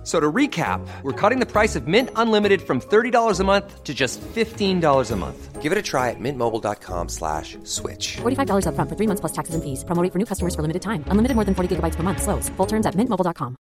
F- So to recap, we're cutting the price of Mint Unlimited from $30 a month to just $15 a month. Give it a try at mintmobile.com slash switch. $45 upfront for three months plus taxes and fees. Promo rate for new customers for limited time. Unlimited more than 40 gigabytes per month. Slows. Full terms at mintmobile.com.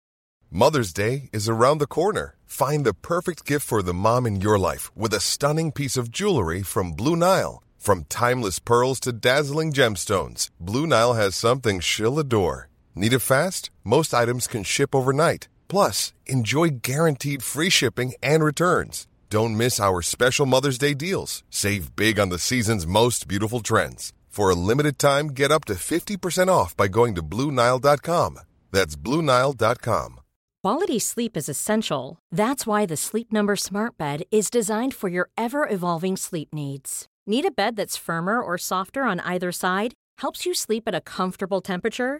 Mother's Day is around the corner. Find the perfect gift for the mom in your life with a stunning piece of jewelry from Blue Nile. From timeless pearls to dazzling gemstones, Blue Nile has something she'll adore. Need it fast? Most items can ship overnight. Plus, enjoy guaranteed free shipping and returns. Don't miss our special Mother's Day deals. Save big on the season's most beautiful trends. For a limited time, get up to 50% off by going to BlueNile.com. That's BlueNile.com. Quality sleep is essential. That's why the Sleep Number Smart Bed is designed for your ever evolving sleep needs. Need a bed that's firmer or softer on either side? Helps you sleep at a comfortable temperature?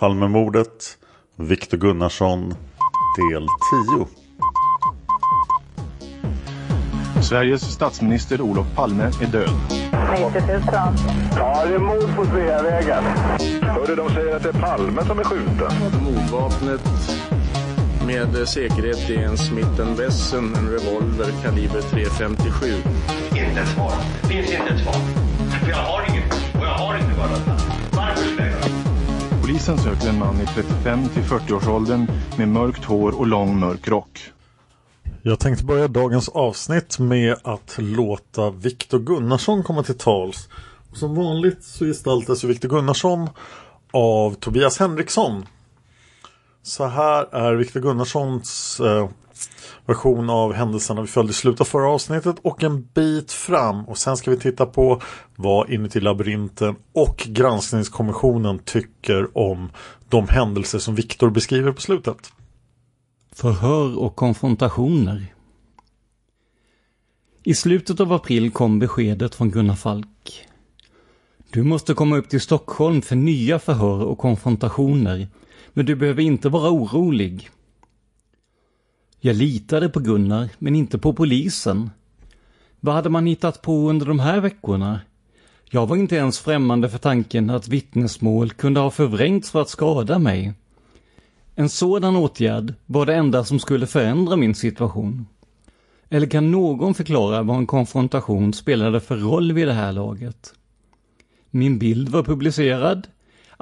Palmemordet, Viktor Gunnarsson, del 10. Sveriges statsminister Olof Palme är död. 90 000. Ja, det är mord på Sveavägen. Hörde de säger att det är Palme som är skjuten. Mordvapnet med säkerhet är en Smith Wesson, en revolver kaliber .357. Inte ett svar. Finns inte ett svar. För jag har inget. Och jag har inte varit Polisen söker en man i 35 till 40-årsåldern med mörkt hår och lång mörk rock. Jag tänkte börja dagens avsnitt med att låta Viktor Gunnarsson komma till tals. Och som vanligt så gestaltas ju Viktor Gunnarsson av Tobias Henriksson. Så här är Viktor Gunnarssons eh, version av händelserna vi följde i slutet av förra avsnittet och en bit fram. Och sen ska vi titta på vad Inuti labyrinten och granskningskommissionen tycker om de händelser som Viktor beskriver på slutet. Förhör och konfrontationer. I slutet av april kom beskedet från Gunnar Falk. Du måste komma upp till Stockholm för nya förhör och konfrontationer, men du behöver inte vara orolig. Jag litade på Gunnar, men inte på polisen. Vad hade man hittat på under de här veckorna? Jag var inte ens främmande för tanken att vittnesmål kunde ha förvrängts för att skada mig. En sådan åtgärd var det enda som skulle förändra min situation. Eller kan någon förklara vad en konfrontation spelade för roll vid det här laget? Min bild var publicerad.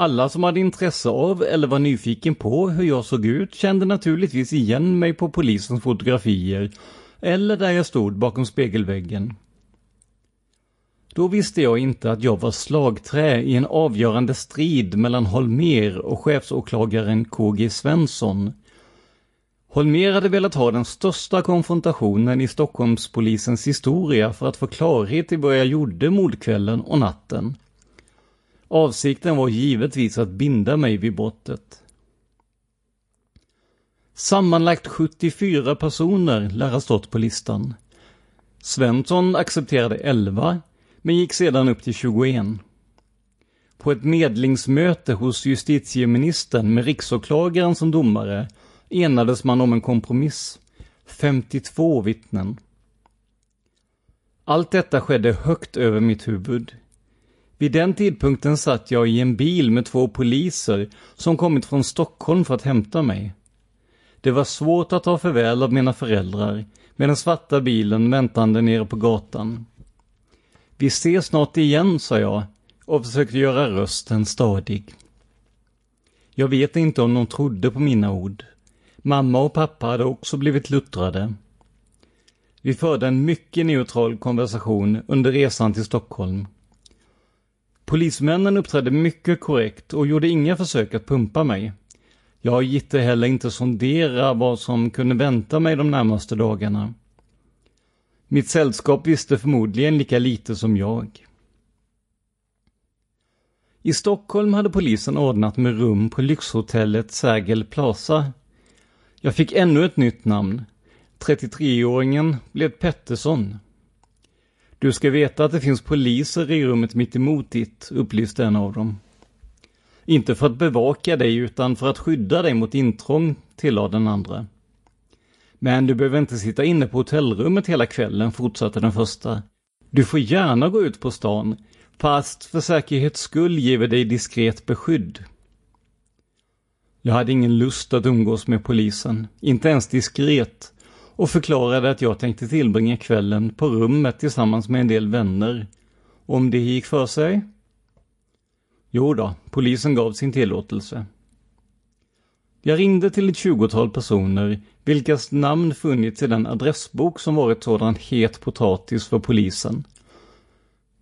Alla som hade intresse av eller var nyfiken på hur jag såg ut kände naturligtvis igen mig på polisens fotografier eller där jag stod bakom spegelväggen. Då visste jag inte att jag var slagträ i en avgörande strid mellan Holmer och chefsåklagaren KG Svensson. Holmer hade velat ha den största konfrontationen i Stockholmspolisens historia för att få klarhet i vad jag gjorde mordkvällen och natten. Avsikten var givetvis att binda mig vid brottet. Sammanlagt 74 personer lär ha stått på listan. Svensson accepterade 11 men gick sedan upp till 21. På ett medlingsmöte hos justitieministern med riksåklagaren som domare enades man om en kompromiss. 52 vittnen. Allt detta skedde högt över mitt huvud. Vid den tidpunkten satt jag i en bil med två poliser som kommit från Stockholm för att hämta mig. Det var svårt att ta farväl av mina föräldrar med den svarta bilen väntande nere på gatan. Vi ses snart igen, sa jag och försökte göra rösten stadig. Jag vet inte om de trodde på mina ord. Mamma och pappa hade också blivit luttrade. Vi förde en mycket neutral konversation under resan till Stockholm. Polismännen uppträdde mycket korrekt och gjorde inga försök att pumpa mig. Jag gitte heller inte sondera vad som kunde vänta mig de närmaste dagarna. Mitt sällskap visste förmodligen lika lite som jag. I Stockholm hade polisen ordnat med rum på lyxhotellet Sergel Plaza. Jag fick ännu ett nytt namn. 33-åringen blev Pettersson. Du ska veta att det finns poliser i rummet mitt emot ditt, upplyste en av dem. Inte för att bevaka dig utan för att skydda dig mot intrång, tillade den andra. Men du behöver inte sitta inne på hotellrummet hela kvällen, fortsatte den första. Du får gärna gå ut på stan, fast för säkerhets skull ger vi dig diskret beskydd. Jag hade ingen lust att umgås med polisen, inte ens diskret, och förklarade att jag tänkte tillbringa kvällen på rummet tillsammans med en del vänner. Om det gick för sig? Jo då, polisen gav sin tillåtelse. Jag ringde till ett tjugotal personer, vilkas namn funnits i den adressbok som varit sådan het potatis för polisen.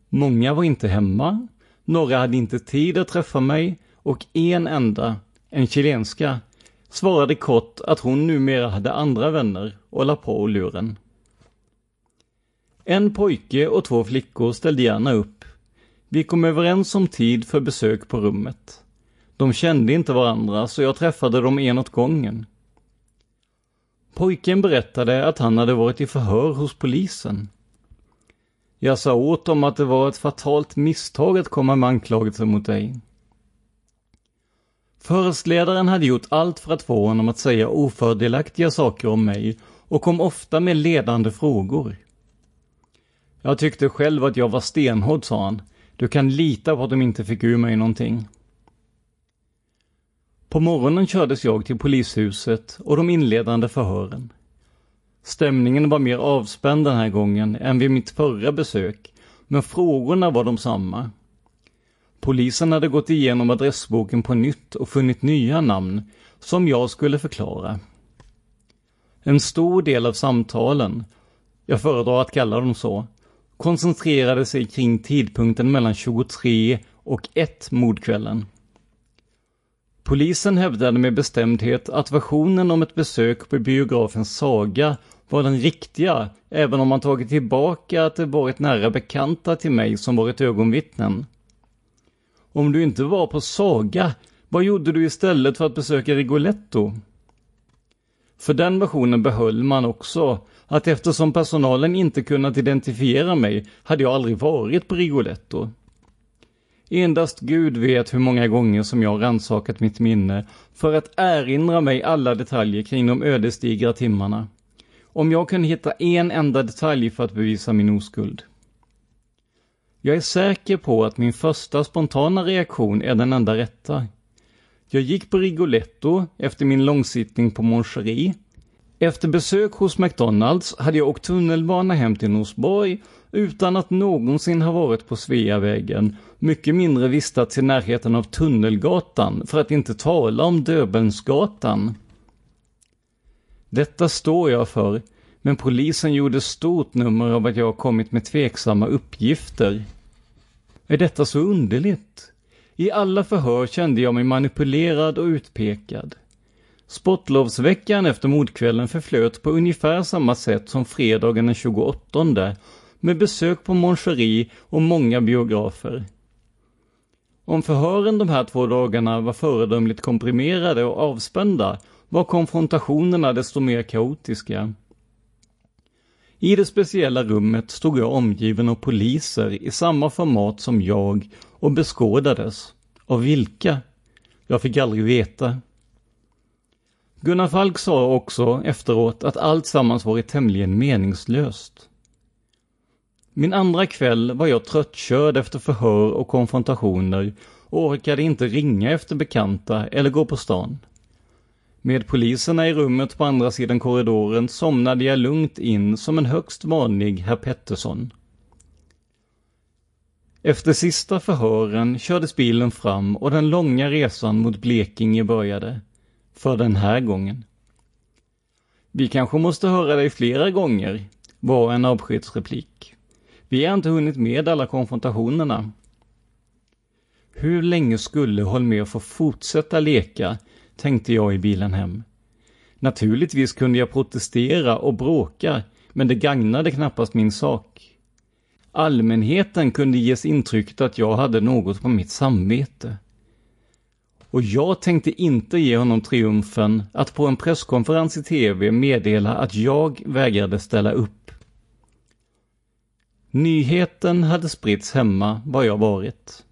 Många var inte hemma, några hade inte tid att träffa mig och en enda, en chilenska, svarade kort att hon numera hade andra vänner och la på luren. En pojke och två flickor ställde gärna upp. Vi kom överens om tid för besök på rummet. De kände inte varandra så jag träffade dem en åt gången. Pojken berättade att han hade varit i förhör hos polisen. Jag sa åt dem att det var ett fatalt misstag att komma med anklagelser mot dig. Förhörsledaren hade gjort allt för att få honom att säga ofördelaktiga saker om mig och kom ofta med ledande frågor. Jag tyckte själv att jag var stenhård, sa han. Du kan lita på att de inte fick ur mig någonting. På morgonen kördes jag till polishuset och de inledande förhören. Stämningen var mer avspänd den här gången än vid mitt förra besök, men frågorna var de samma. Polisen hade gått igenom adressboken på nytt och funnit nya namn som jag skulle förklara. En stor del av samtalen, jag föredrar att kalla dem så, koncentrerade sig kring tidpunkten mellan 23 och 1 mordkvällen. Polisen hävdade med bestämdhet att versionen om ett besök på biografen Saga var den riktiga, även om man tagit tillbaka att det varit nära bekanta till mig som varit ögonvittnen. Om du inte var på Saga, vad gjorde du istället för att besöka Rigoletto? För den versionen behöll man också, att eftersom personalen inte kunnat identifiera mig hade jag aldrig varit på Rigoletto. Endast Gud vet hur många gånger som jag rannsakat mitt minne för att erinra mig alla detaljer kring de ödesdigra timmarna. Om jag kunde hitta en enda detalj för att bevisa min oskuld. Jag är säker på att min första spontana reaktion är den enda rätta. Jag gick på Rigoletto efter min långsittning på Mon Efter besök hos McDonalds hade jag åkt tunnelbana hem till Norsborg utan att någonsin ha varit på Sveavägen, mycket mindre vistats i närheten av Tunnelgatan, för att inte tala om Döbelnsgatan. Detta står jag för, men polisen gjorde stort nummer av att jag kommit med tveksamma uppgifter. Är detta så underligt? I alla förhör kände jag mig manipulerad och utpekad. Sportlovsveckan efter mordkvällen förflöt på ungefär samma sätt som fredagen den 28 med besök på Moncherie och många biografer. Om förhören de här två dagarna var föredömligt komprimerade och avspända var konfrontationerna desto mer kaotiska. I det speciella rummet stod jag omgiven av poliser i samma format som jag och beskådades. Av vilka? Jag fick aldrig veta. Gunnar Falk sa också efteråt att allt sammans varit tämligen meningslöst. Min andra kväll var jag tröttkörd efter förhör och konfrontationer och orkade inte ringa efter bekanta eller gå på stan. Med poliserna i rummet på andra sidan korridoren somnade jag lugnt in som en högst vanlig herr Pettersson. Efter sista förhören kördes bilen fram och den långa resan mot Blekinge började. För den här gången. Vi kanske måste höra dig flera gånger, var en avskedsreplik. Vi har inte hunnit med alla konfrontationerna. Hur länge skulle Holmér få fortsätta leka tänkte jag i bilen hem. Naturligtvis kunde jag protestera och bråka, men det gagnade knappast min sak. Allmänheten kunde ges intrycket att jag hade något på mitt samvete. Och jag tänkte inte ge honom triumfen att på en presskonferens i tv meddela att jag vägrade ställa upp. Nyheten hade spritts hemma var jag varit.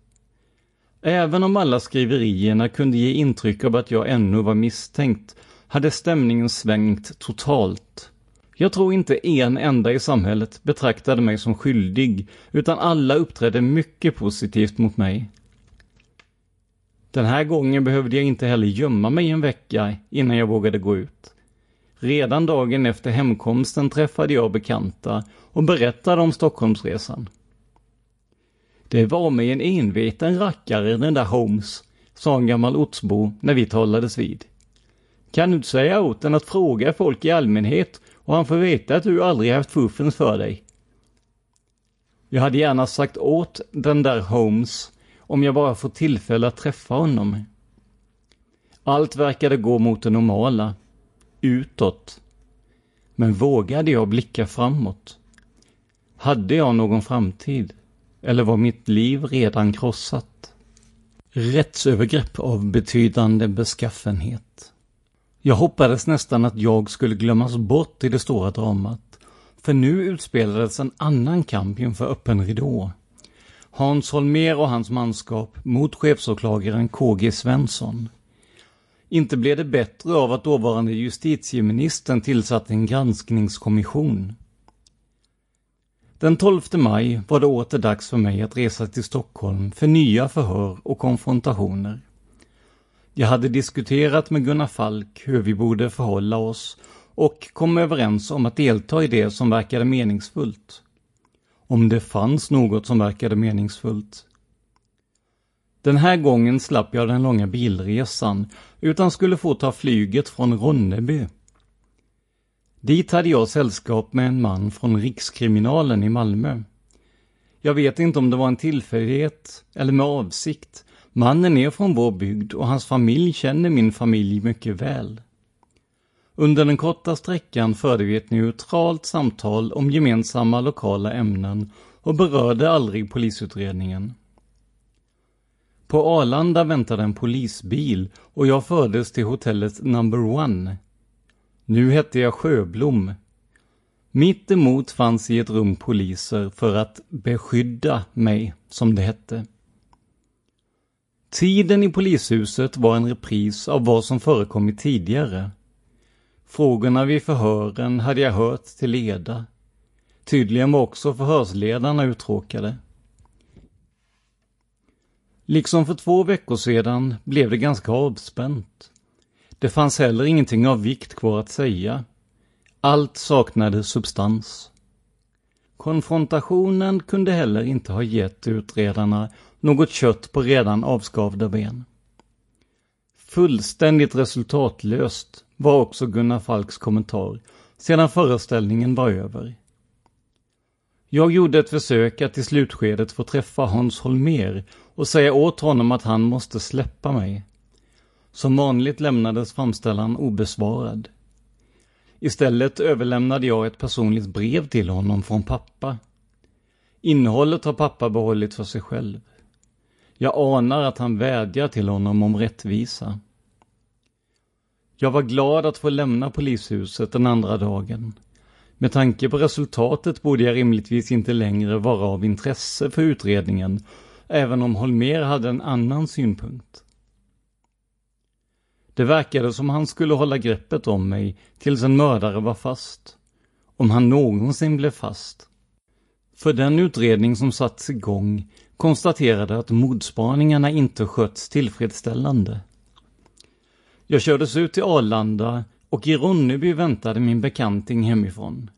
Även om alla skriverierna kunde ge intryck av att jag ännu var misstänkt hade stämningen svängt totalt. Jag tror inte en enda i samhället betraktade mig som skyldig, utan alla uppträdde mycket positivt mot mig. Den här gången behövde jag inte heller gömma mig en vecka innan jag vågade gå ut. Redan dagen efter hemkomsten träffade jag bekanta och berättade om Stockholmsresan. Det var mig en enveten rackare den där Holmes, sa en gammal ortsbo när vi talades vid. Kan du inte säga åt den att fråga folk i allmänhet och han får veta att du aldrig haft fuffens för dig. Jag hade gärna sagt åt den där Holmes om jag bara fått tillfälle att träffa honom. Allt verkade gå mot det normala, utåt. Men vågade jag blicka framåt? Hade jag någon framtid? Eller var mitt liv redan krossat? Rättsövergrepp av betydande beskaffenhet. Jag hoppades nästan att jag skulle glömmas bort i det stora dramat. För nu utspelades en annan kamp inför öppen ridå. Hans Holmer och hans manskap mot chefsåklagaren KG Svensson. Inte blev det bättre av att dåvarande justitieministern tillsatte en granskningskommission. Den 12 maj var det åter dags för mig att resa till Stockholm för nya förhör och konfrontationer. Jag hade diskuterat med Gunnar Falk hur vi borde förhålla oss och kom överens om att delta i det som verkade meningsfullt. Om det fanns något som verkade meningsfullt. Den här gången slapp jag den långa bilresan, utan skulle få ta flyget från Ronneby. Dit hade jag sällskap med en man från Rikskriminalen i Malmö. Jag vet inte om det var en tillfällighet eller med avsikt, Mannen är från vår bygd och hans familj känner min familj mycket väl. Under den korta sträckan förde vi ett neutralt samtal om gemensamma lokala ämnen och berörde aldrig polisutredningen. På Arlanda väntade en polisbil och jag fördes till hotellet Number One. Nu hette jag Sjöblom. Mitt emot fanns i ett rum poliser för att beskydda mig, som det hette. Tiden i polishuset var en repris av vad som förekommit tidigare. Frågorna vid förhören hade jag hört till leda. Tydligen var också förhörsledarna uttråkade. Liksom för två veckor sedan blev det ganska avspänt. Det fanns heller ingenting av vikt kvar att säga. Allt saknade substans. Konfrontationen kunde heller inte ha gett utredarna något kött på redan avskavda ben. Fullständigt resultatlöst var också Gunnar Falks kommentar sedan föreställningen var över. Jag gjorde ett försök att i slutskedet få träffa Hans Holmer och säga åt honom att han måste släppa mig. Som vanligt lämnades framställan obesvarad. Istället överlämnade jag ett personligt brev till honom från pappa. Innehållet har pappa behållit för sig själv. Jag anar att han vädjar till honom om rättvisa. Jag var glad att få lämna polishuset den andra dagen. Med tanke på resultatet borde jag rimligtvis inte längre vara av intresse för utredningen, även om Holmer hade en annan synpunkt. Det verkade som han skulle hålla greppet om mig tills en mördare var fast. Om han någonsin blev fast. För den utredning som satts igång konstaterade att mordspaningarna inte skötts tillfredsställande. Jag kördes ut till Arlanda och i Ronneby väntade min bekanting hemifrån.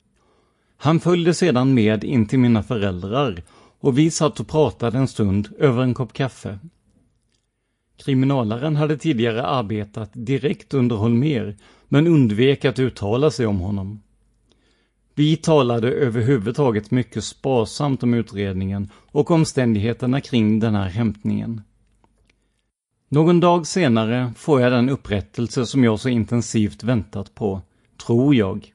Han följde sedan med in till mina föräldrar och vi satt och pratade en stund över en kopp kaffe. Kriminalaren hade tidigare arbetat direkt under Holmer men undvek att uttala sig om honom. Vi talade överhuvudtaget mycket sparsamt om utredningen och omständigheterna kring den här hämtningen. Någon dag senare får jag den upprättelse som jag så intensivt väntat på, tror jag.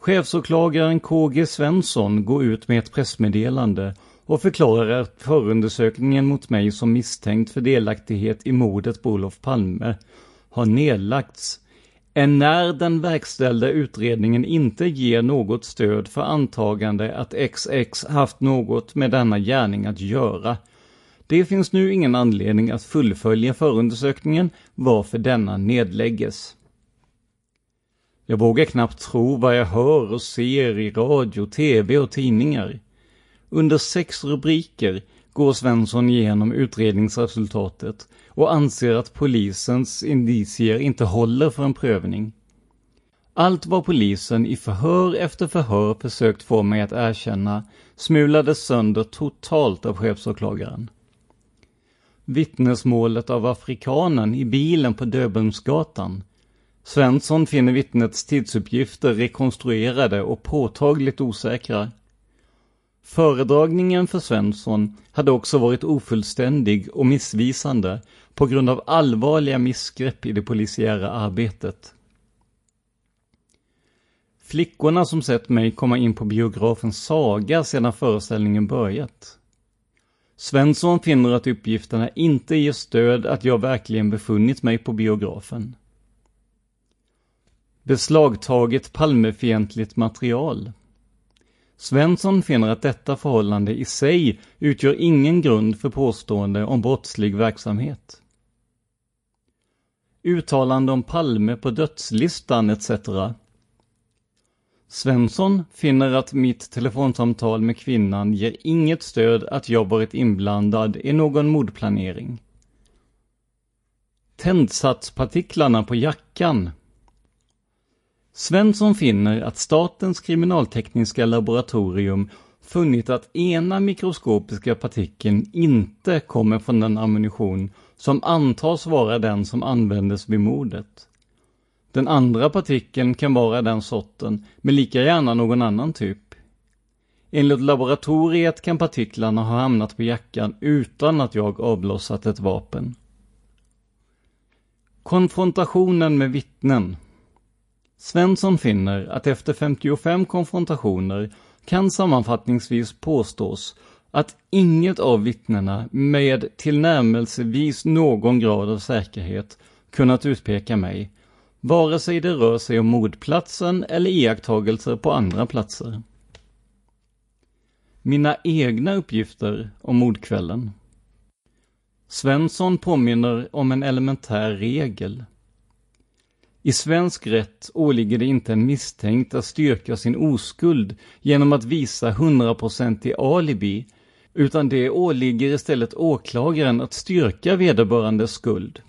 Chefsåklagaren KG Svensson går ut med ett pressmeddelande och förklarar att förundersökningen mot mig som misstänkt för delaktighet i mordet på Olof Palme har nedlagts än när den verkställda utredningen inte ger något stöd för antagande att XX haft något med denna gärning att göra. Det finns nu ingen anledning att fullfölja förundersökningen varför denna nedlägges. Jag vågar knappt tro vad jag hör och ser i radio, tv och tidningar. Under sex rubriker går Svensson igenom utredningsresultatet och anser att polisens indicier inte håller för en prövning. Allt vad polisen i förhör efter förhör försökt få mig att erkänna smulades sönder totalt av chefsåklagaren. Vittnesmålet av afrikanen i bilen på Döbelnsgatan. Svensson finner vittnets tidsuppgifter rekonstruerade och påtagligt osäkra. Föredragningen för Svensson hade också varit ofullständig och missvisande på grund av allvarliga missgrepp i det polisiära arbetet. Flickorna som sett mig komma in på biografen Saga sedan föreställningen börjat. Svensson finner att uppgifterna inte ger stöd att jag verkligen befunnit mig på biografen. Beslagtaget Palmefientligt material. Svensson finner att detta förhållande i sig utgör ingen grund för påstående om brottslig verksamhet. Uttalande om Palme på dödslistan etc. Svensson finner att mitt telefonsamtal med kvinnan ger inget stöd att jag varit inblandad i någon mordplanering. Tändsatspartiklarna på jackan Svensson finner att Statens kriminaltekniska laboratorium funnit att ena mikroskopiska partikeln inte kommer från den ammunition som antas vara den som användes vid mordet. Den andra partikeln kan vara den sorten, men lika gärna någon annan typ. Enligt laboratoriet kan partiklarna ha hamnat på jackan utan att jag avlossat ett vapen. Konfrontationen med vittnen Svensson finner att efter 55 konfrontationer kan sammanfattningsvis påstås att inget av vittnena med tillnärmelsevis någon grad av säkerhet kunnat utpeka mig, vare sig det rör sig om mordplatsen eller iakttagelser på andra platser. Mina egna uppgifter om mordkvällen. Svensson påminner om en elementär regel. I svensk rätt åligger det inte en misstänkt att styrka sin oskuld genom att visa hundraprocentig alibi, utan det åligger istället åklagaren att styrka vederbörandes skuld.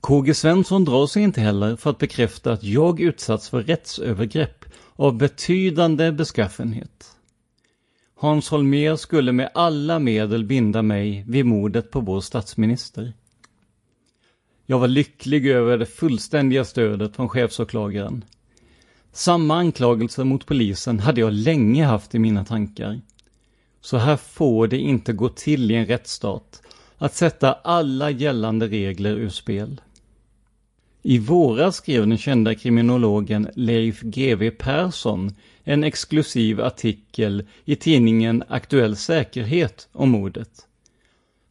KG Svensson drar sig inte heller för att bekräfta att jag utsatts för rättsövergrepp av betydande beskaffenhet. Hans Holmér skulle med alla medel binda mig vid mordet på vår statsminister. Jag var lycklig över det fullständiga stödet från chefsåklagaren. Samma anklagelser mot polisen hade jag länge haft i mina tankar. Så här får det inte gå till i en rättsstat, att sätta alla gällande regler ur spel. I våras skrev den kända kriminologen Leif GW Persson en exklusiv artikel i tidningen Aktuell Säkerhet om mordet.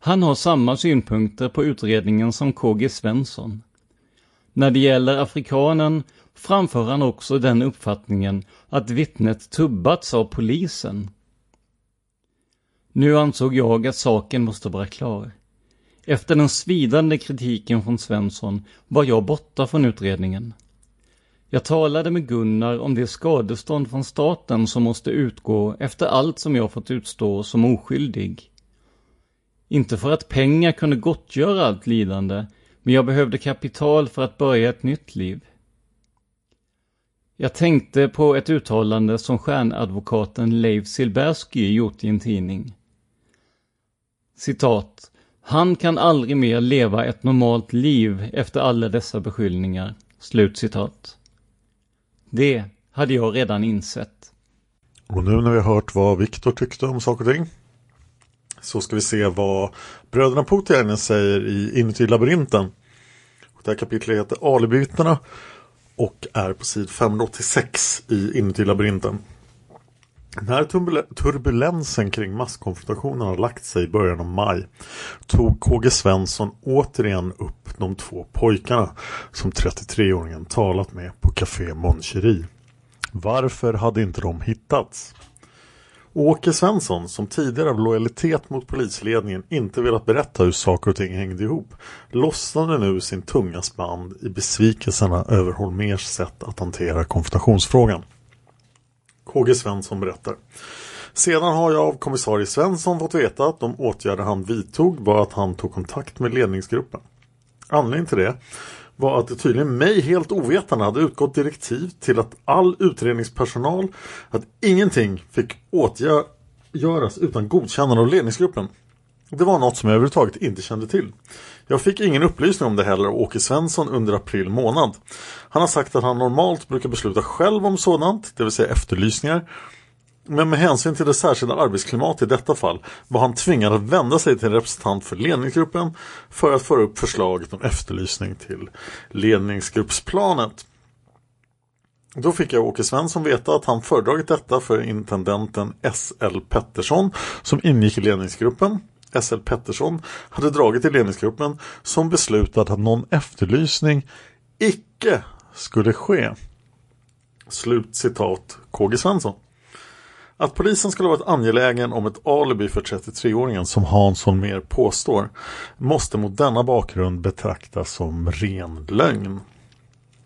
Han har samma synpunkter på utredningen som KG Svensson. När det gäller afrikanen framför han också den uppfattningen att vittnet tubbats av polisen. Nu ansåg jag att saken måste vara klar. Efter den svidande kritiken från Svensson var jag borta från utredningen. Jag talade med Gunnar om det skadestånd från staten som måste utgå efter allt som jag fått utstå som oskyldig. Inte för att pengar kunde gottgöra allt lidande, men jag behövde kapital för att börja ett nytt liv. Jag tänkte på ett uttalande som stjärnadvokaten Leif Silbersky gjort i en tidning. Citat. Han kan aldrig mer leva ett normalt liv efter alla dessa beskyllningar. Slut citat. Det hade jag redan insett. Och nu när vi har hört vad Viktor tyckte om saker och ting så ska vi se vad bröderna Putiainen säger i Inuti labyrinten. Det här kapitlet heter Alibivittnena och är på sid 586 i Inuti labyrinten. När turbulensen kring masskonfrontationen har lagt sig i början av maj tog KG Svensson återigen upp de två pojkarna som 33-åringen talat med på Café Moncherie. Varför hade inte de hittats? Åke Svensson, som tidigare av lojalitet mot polisledningen inte velat berätta hur saker och ting hängde ihop, lossnade nu sin tunga spann i besvikelserna över Holmers sätt att hantera konfrontationsfrågan. KG Svensson berättar. Sedan har jag av kommissarie Svensson fått veta att de åtgärder han vidtog var att han tog kontakt med ledningsgruppen. Anledningen till det var att det tydligen mig helt ovetande hade utgått direktiv till att all utredningspersonal att ingenting fick åtgöras utan godkännande av ledningsgruppen. Det var något som jag överhuvudtaget inte kände till. Jag fick ingen upplysning om det heller av Åke Svensson under april månad. Han har sagt att han normalt brukar besluta själv om sådant, det vill säga efterlysningar. Men med hänsyn till det särskilda arbetsklimatet i detta fall var han tvingad att vända sig till en representant för ledningsgruppen för att föra upp förslaget om efterlysning till ledningsgruppsplanet. Då fick jag Åke Svensson veta att han föredragit detta för intendenten S.L. Pettersson som ingick i ledningsgruppen. S.L. Pettersson hade dragit till ledningsgruppen som beslutat att någon efterlysning icke skulle ske. Slut citat KG Svensson. Att polisen skulle varit angelägen om ett alibi för 33-åringen som Hansson mer påstår måste mot denna bakgrund betraktas som ren lögn.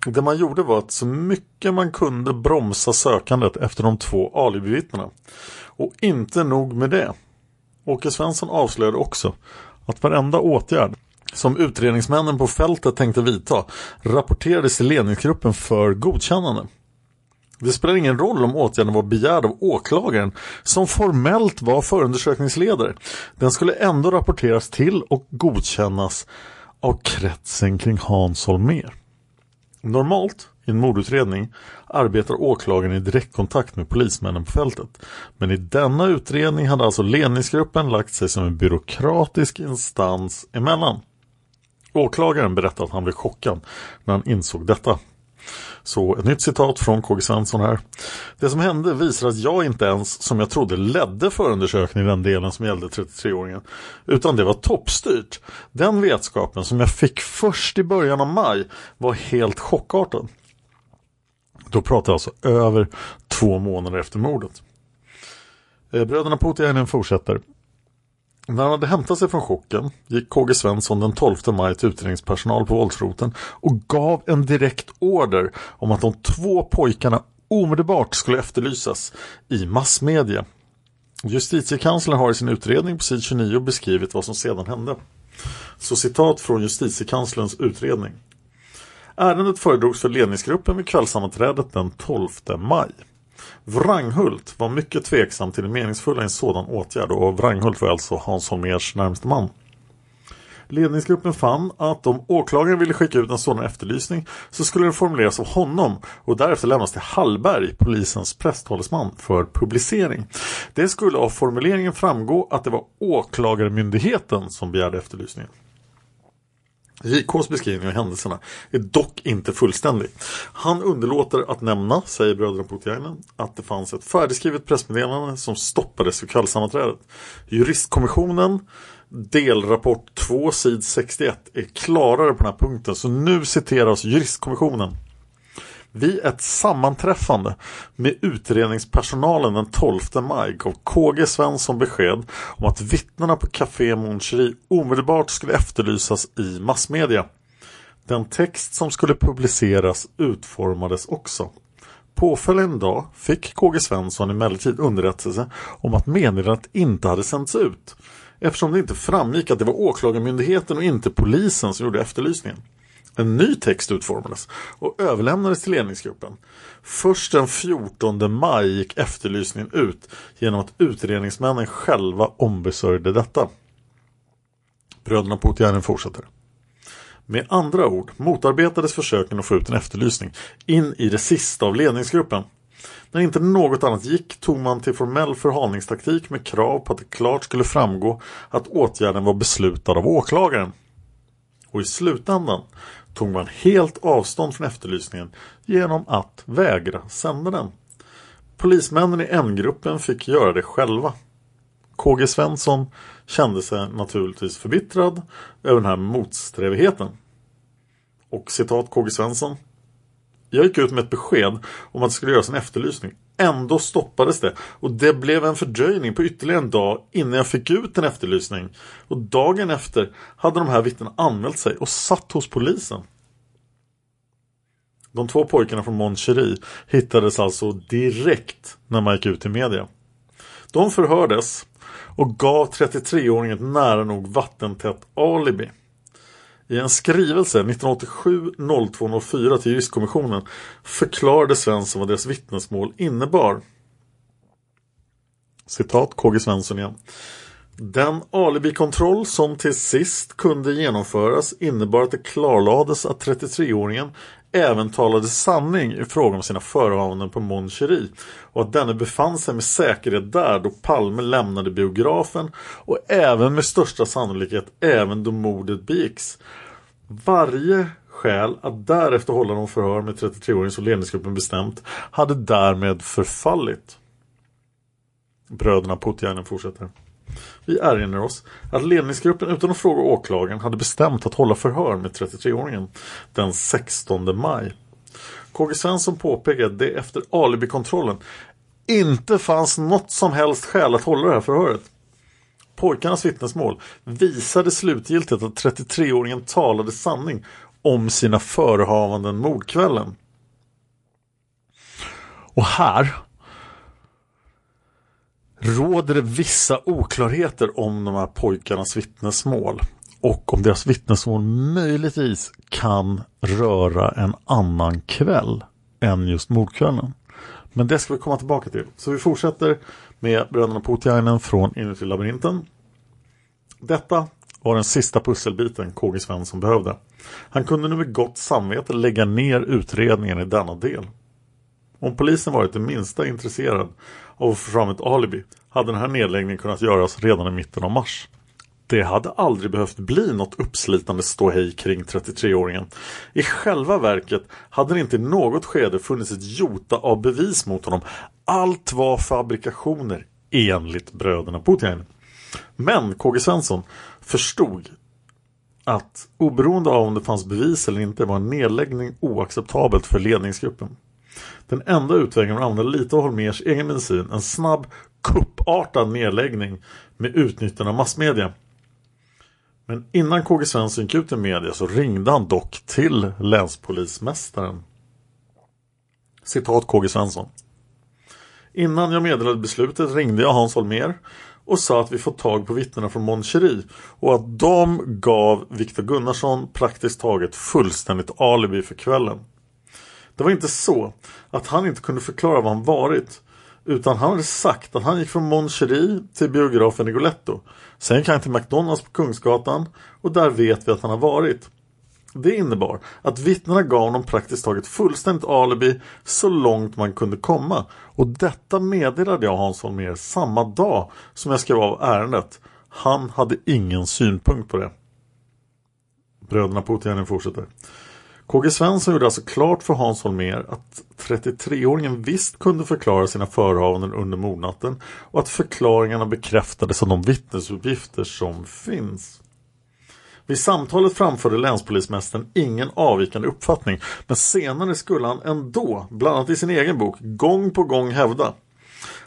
Det man gjorde var att så mycket man kunde bromsa sökandet efter de två alibivittnena. Och inte nog med det. Åke Svensson avslöjade också att varenda åtgärd som utredningsmännen på fältet tänkte vidta rapporterades till ledningsgruppen för godkännande. Det spelar ingen roll om åtgärden var begärd av åklagaren som formellt var förundersökningsledare. Den skulle ändå rapporteras till och godkännas av kretsen kring Hans Holmér. Normalt i en mordutredning arbetar åklagaren i direktkontakt med polismännen på fältet. Men i denna utredning hade alltså ledningsgruppen lagt sig som en byråkratisk instans emellan. Åklagaren berättade att han blev chockad när han insåg detta. Så ett nytt citat från KG Svensson här. Det som hände visar att jag inte ens, som jag trodde, ledde förundersökningen i den delen som gällde 33-åringen. Utan det var toppstyrt. Den vetskapen som jag fick först i början av maj var helt chockartad. Då pratar jag alltså över två månader efter mordet. Eh, bröderna Putiainen fortsätter. När han hade hämtat sig från chocken gick KG Svensson den 12 maj till utredningspersonal på våldsroten och gav en direkt order om att de två pojkarna omedelbart skulle efterlysas i massmedia. Justitiekanslern har i sin utredning på sid 29 beskrivit vad som sedan hände. Så citat från justitiekanslerns utredning. Ärendet föredrogs för ledningsgruppen vid kvällssammanträdet den 12 maj. Wranghult var mycket tveksam till det meningsfulla i en sådan åtgärd och Wranghult var alltså Hans Holmers närmaste man. Ledningsgruppen fann att om åklagaren ville skicka ut en sådan efterlysning så skulle den formuleras av honom och därefter lämnas till Hallberg, polisens presstalesman, för publicering. Det skulle av formuleringen framgå att det var åklagarmyndigheten som begärde efterlysningen. JKs beskrivning av händelserna är dock inte fullständig. Han underlåter att nämna, säger bröderna Putiainen, att det fanns ett färdigskrivet pressmeddelande som stoppades vid kvällssammanträdet. Juristkommissionen delrapport 2 sid 61 är klarare på den här punkten så nu citeras juristkommissionen. Vid ett sammanträffande med utredningspersonalen den 12 maj gav KG Svensson besked om att vittnena på Café Mon omedelbart skulle efterlysas i massmedia. Den text som skulle publiceras utformades också. Påföljande dag fick KG Svensson emellertid underrättelse om att meddelandet inte hade sänts ut eftersom det inte framgick att det var åklagarmyndigheten och inte polisen som gjorde efterlysningen. En ny text utformades och överlämnades till ledningsgruppen. Först den 14 maj gick efterlysningen ut genom att utredningsmännen själva ombesörjde detta. Bröderna Putiainen fortsätter. Med andra ord motarbetades försöken att få ut en efterlysning in i det sista av ledningsgruppen. När inte något annat gick tog man till formell förhalningstaktik med krav på att det klart skulle framgå att åtgärden var beslutad av åklagaren. Och i slutändan tog man helt avstånd från efterlysningen genom att vägra sända den. Polismännen i N-gruppen fick göra det själva. KG Svensson kände sig naturligtvis förbittrad över den här motsträvigheten. Och citat KG Svensson. Jag gick ut med ett besked om att det skulle göras en efterlysning. Ändå stoppades det och det blev en fördröjning på ytterligare en dag innan jag fick ut en efterlysning. Och dagen efter hade de här vittnena anmält sig och satt hos polisen. De två pojkarna från Moncherie hittades alltså direkt när man gick ut i media. De förhördes och gav 33-åringen ett nära nog vattentätt alibi. I en skrivelse 1987-0204 till juristkommissionen förklarade Svensson vad deras vittnesmål innebar. Citat KG Svensson igen. Den alibikontroll som till sist kunde genomföras innebar att det klarlades att 33-åringen även talade sanning i fråga om sina förehavanden på Mon Cherie och att denne befann sig med säkerhet där då Palme lämnade biografen och även med största sannolikhet även då mordet begicks. Varje skäl att därefter hålla de förhör med 33-åringen som ledningsgruppen bestämt hade därmed förfallit. Bröderna Puttjärnen fortsätter. Vi erinrar oss att ledningsgruppen utan att fråga åklagaren hade bestämt att hålla förhör med 33-åringen den 16 maj. KG Svensson påpekade att det efter alibikontrollen inte fanns något som helst skäl att hålla det här förhöret. Pojkarnas vittnesmål visade slutgiltigt att 33-åringen talade sanning om sina förehavanden mordkvällen. Och här råder det vissa oklarheter om de här pojkarnas vittnesmål och om deras vittnesmål möjligtvis kan röra en annan kväll än just mordkvällen. Men det ska vi komma tillbaka till. Så vi fortsätter med bröderna Putiainen från Inuti labyrinten. Detta var den sista pusselbiten KG Svensson behövde. Han kunde nu med gott samvete lägga ner utredningen i denna del. Om polisen varit det minsta intresserad av att få fram ett alibi hade den här nedläggningen kunnat göras redan i mitten av mars. Det hade aldrig behövt bli något uppslitande ståhej kring 33-åringen. I själva verket hade det inte i något skede funnits ett jota av bevis mot honom. Allt var fabrikationer enligt bröderna Putin. Men KG Svensson förstod att oberoende av om det fanns bevis eller inte var en nedläggning oacceptabelt för ledningsgruppen. Den enda utvägen var att använda lite av Holmers egen medicin, en snabb kuppartad nedläggning med utnyttjande av massmedia. Men innan KG Svensson gick ut i media så ringde han dock till länspolismästaren. Citat KG Svensson. Innan jag meddelade beslutet ringde jag Hans Holmer och sa att vi fått tag på vittnena från Moncherie och att de gav Viktor Gunnarsson praktiskt taget fullständigt alibi för kvällen. Det var inte så att han inte kunde förklara var han varit utan han hade sagt att han gick från Mon till biografen i Goletto. Sen gick han till McDonalds på Kungsgatan och där vet vi att han har varit. Det innebar att vittnena gav honom praktiskt taget fullständigt alibi så långt man kunde komma. Och detta meddelade jag Hans Holmér samma dag som jag skrev av ärendet. Han hade ingen synpunkt på det. Bröderna Putin fortsätter. KG Svensson gjorde alltså klart för Hans Holmér att 33-åringen visst kunde förklara sina förehavanden under mordnatten och att förklaringarna bekräftades av de vittnesuppgifter som finns. Vid samtalet framförde länspolismästaren ingen avvikande uppfattning men senare skulle han ändå, bland annat i sin egen bok, gång på gång hävda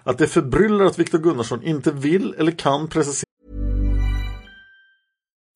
att det förbryllar att Viktor Gunnarsson inte vill eller kan precisera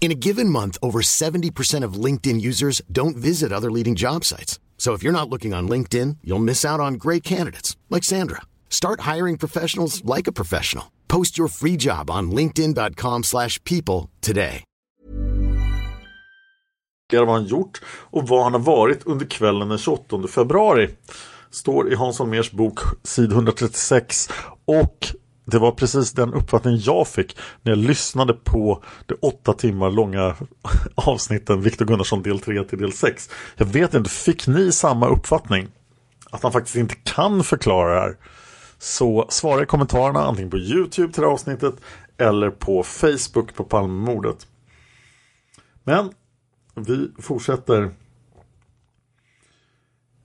In a given month, over 70% of LinkedIn users don't visit other leading job sites. So if you're not looking on LinkedIn, you'll miss out on great candidates like Sandra. Start hiring professionals like a professional. Post your free job on linkedin.com/people today. vad han gjort och vad han har varit under kvällen den 28 februari. Står i Hans bok sid 136 och det var precis den uppfattning jag fick när jag lyssnade på det åtta timmar långa avsnitten Viktor Gunnarsson del 3 till del 6. Jag vet inte, fick ni samma uppfattning? Att han faktiskt inte kan förklara det här? Så svara i kommentarerna antingen på Youtube till det här avsnittet eller på Facebook på Palmemordet. Men vi fortsätter.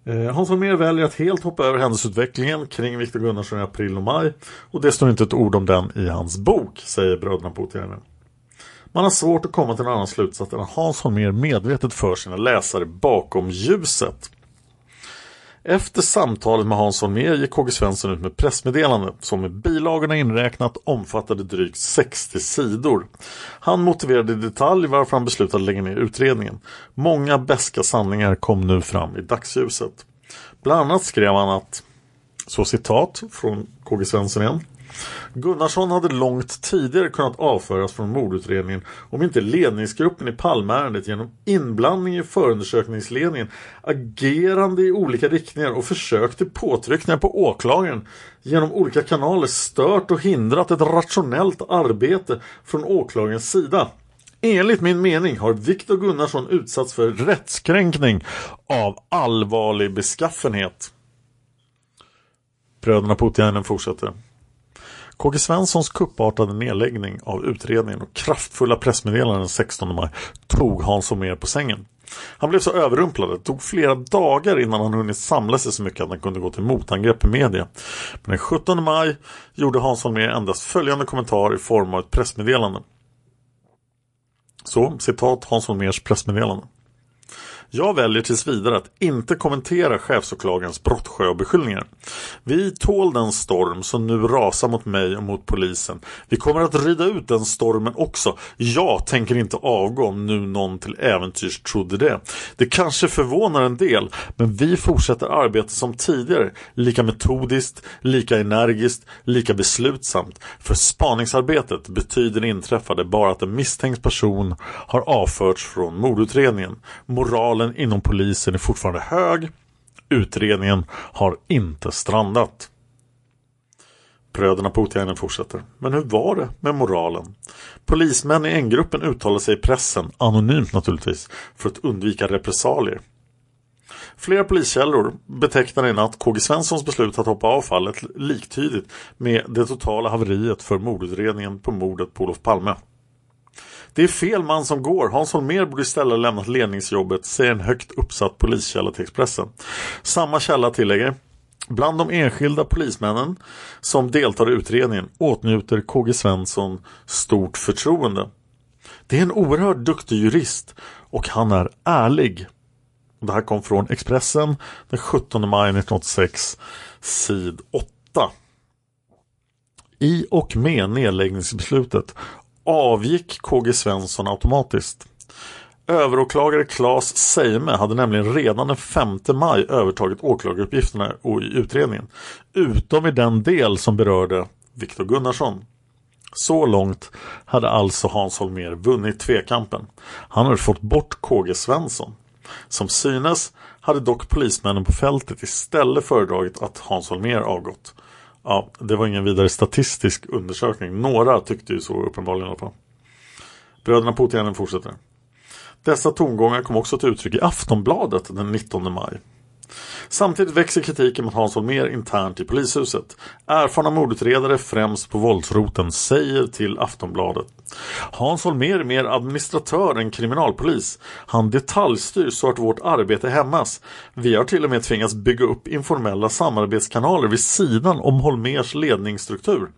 Eh, hans Holmér väljer att helt hoppa över händelseutvecklingen kring Viktor Gunnarsson i april och maj och det står inte ett ord om den i hans bok, säger bröderna Puutiainen. Man har svårt att komma till en annan slutsats än att Hans Holmér medvetet för sina läsare bakom ljuset. Efter samtalet med Hans Holmér gick KG Svensson ut med pressmeddelande som med bilagorna inräknat omfattade drygt 60 sidor. Han motiverade i detalj varför han beslutade lägga ner utredningen. Många beska sanningar kom nu fram i dagsljuset. Bland annat skrev han att, så citat från KG Svensson igen. Gunnarsson hade långt tidigare kunnat avföras från mordutredningen om inte ledningsgruppen i Palmeärendet genom inblandning i förundersökningsledningen, agerande i olika riktningar och försök till påtryckningar på åklagaren genom olika kanaler stört och hindrat ett rationellt arbete från åklagarens sida. Enligt min mening har Viktor Gunnarsson utsatts för rättskränkning av allvarlig beskaffenhet. Bröderna Putiainen fortsätter. KG Svenssons kuppartade nedläggning av utredningen och kraftfulla pressmeddelanden den 16 maj tog Hans Holmér på sängen. Han blev så överrumplad att det tog flera dagar innan han hunnit samla sig så mycket att han kunde gå till motangrepp i media. Men den 17 maj gjorde Hans Holmér endast följande kommentar i form av ett pressmeddelande. Så, citat Hans Holmérs pressmeddelande. Jag väljer tills vidare att inte kommentera chefsåklagarens brottsjöbeskyllningar. Vi tål den storm som nu rasar mot mig och mot polisen. Vi kommer att rida ut den stormen också. Jag tänker inte avgå om nu någon till äventyrs trodde det. Det kanske förvånar en del, men vi fortsätter arbeta som tidigare. Lika metodiskt, lika energiskt, lika beslutsamt. För spaningsarbetet betyder det inträffade bara att en misstänkt person har avförts från mordutredningen. Moral moralen inom polisen är fortfarande hög. Utredningen har inte strandat. Bröderna Puutiainen fortsätter. Men hur var det med moralen? Polismän i N-gruppen uttalade sig i pressen, anonymt naturligtvis, för att undvika repressalier. Flera poliskällor betecknar i natt KG Svenssons beslut att hoppa av fallet liktydigt med det totala haveriet för mordutredningen på mordet på Olof Palme. Det är fel man som går. Hans Holmér borde istället lämnat ledningsjobbet, säger en högt uppsatt poliskälla till Expressen. Samma källa tillägger Bland de enskilda polismännen som deltar i utredningen åtnjuter KG Svensson stort förtroende. Det är en oerhört duktig jurist och han är ärlig. Det här kom från Expressen den 17 maj 1986, sid 8. I och med nedläggningsbeslutet avgick KG Svensson automatiskt. Överåklagare Claes Seime hade nämligen redan den 5 maj övertagit åklagaruppgifterna och i utredningen. Utom i den del som berörde Viktor Gunnarsson. Så långt hade alltså Hans Holmér vunnit tvekampen. Han hade fått bort KG Svensson. Som synes hade dock polismännen på fältet istället föredragit att Hans Holmér avgått. Ja, det var ingen vidare statistisk undersökning. Några tyckte ju så uppenbarligen i alla fall. Bröderna Puutiainen fortsätter. Dessa tongångar kom också till uttryck i Aftonbladet den 19 maj. Samtidigt växer kritiken mot Hans Holmér internt i polishuset. Erfarna mordutredare främst på våldsroten säger till Aftonbladet. Hans Holmér är mer administratör än kriminalpolis. Han detaljstyr så att vårt arbete hämmas. Vi har till och med tvingats bygga upp informella samarbetskanaler vid sidan om Holmers ledningsstruktur.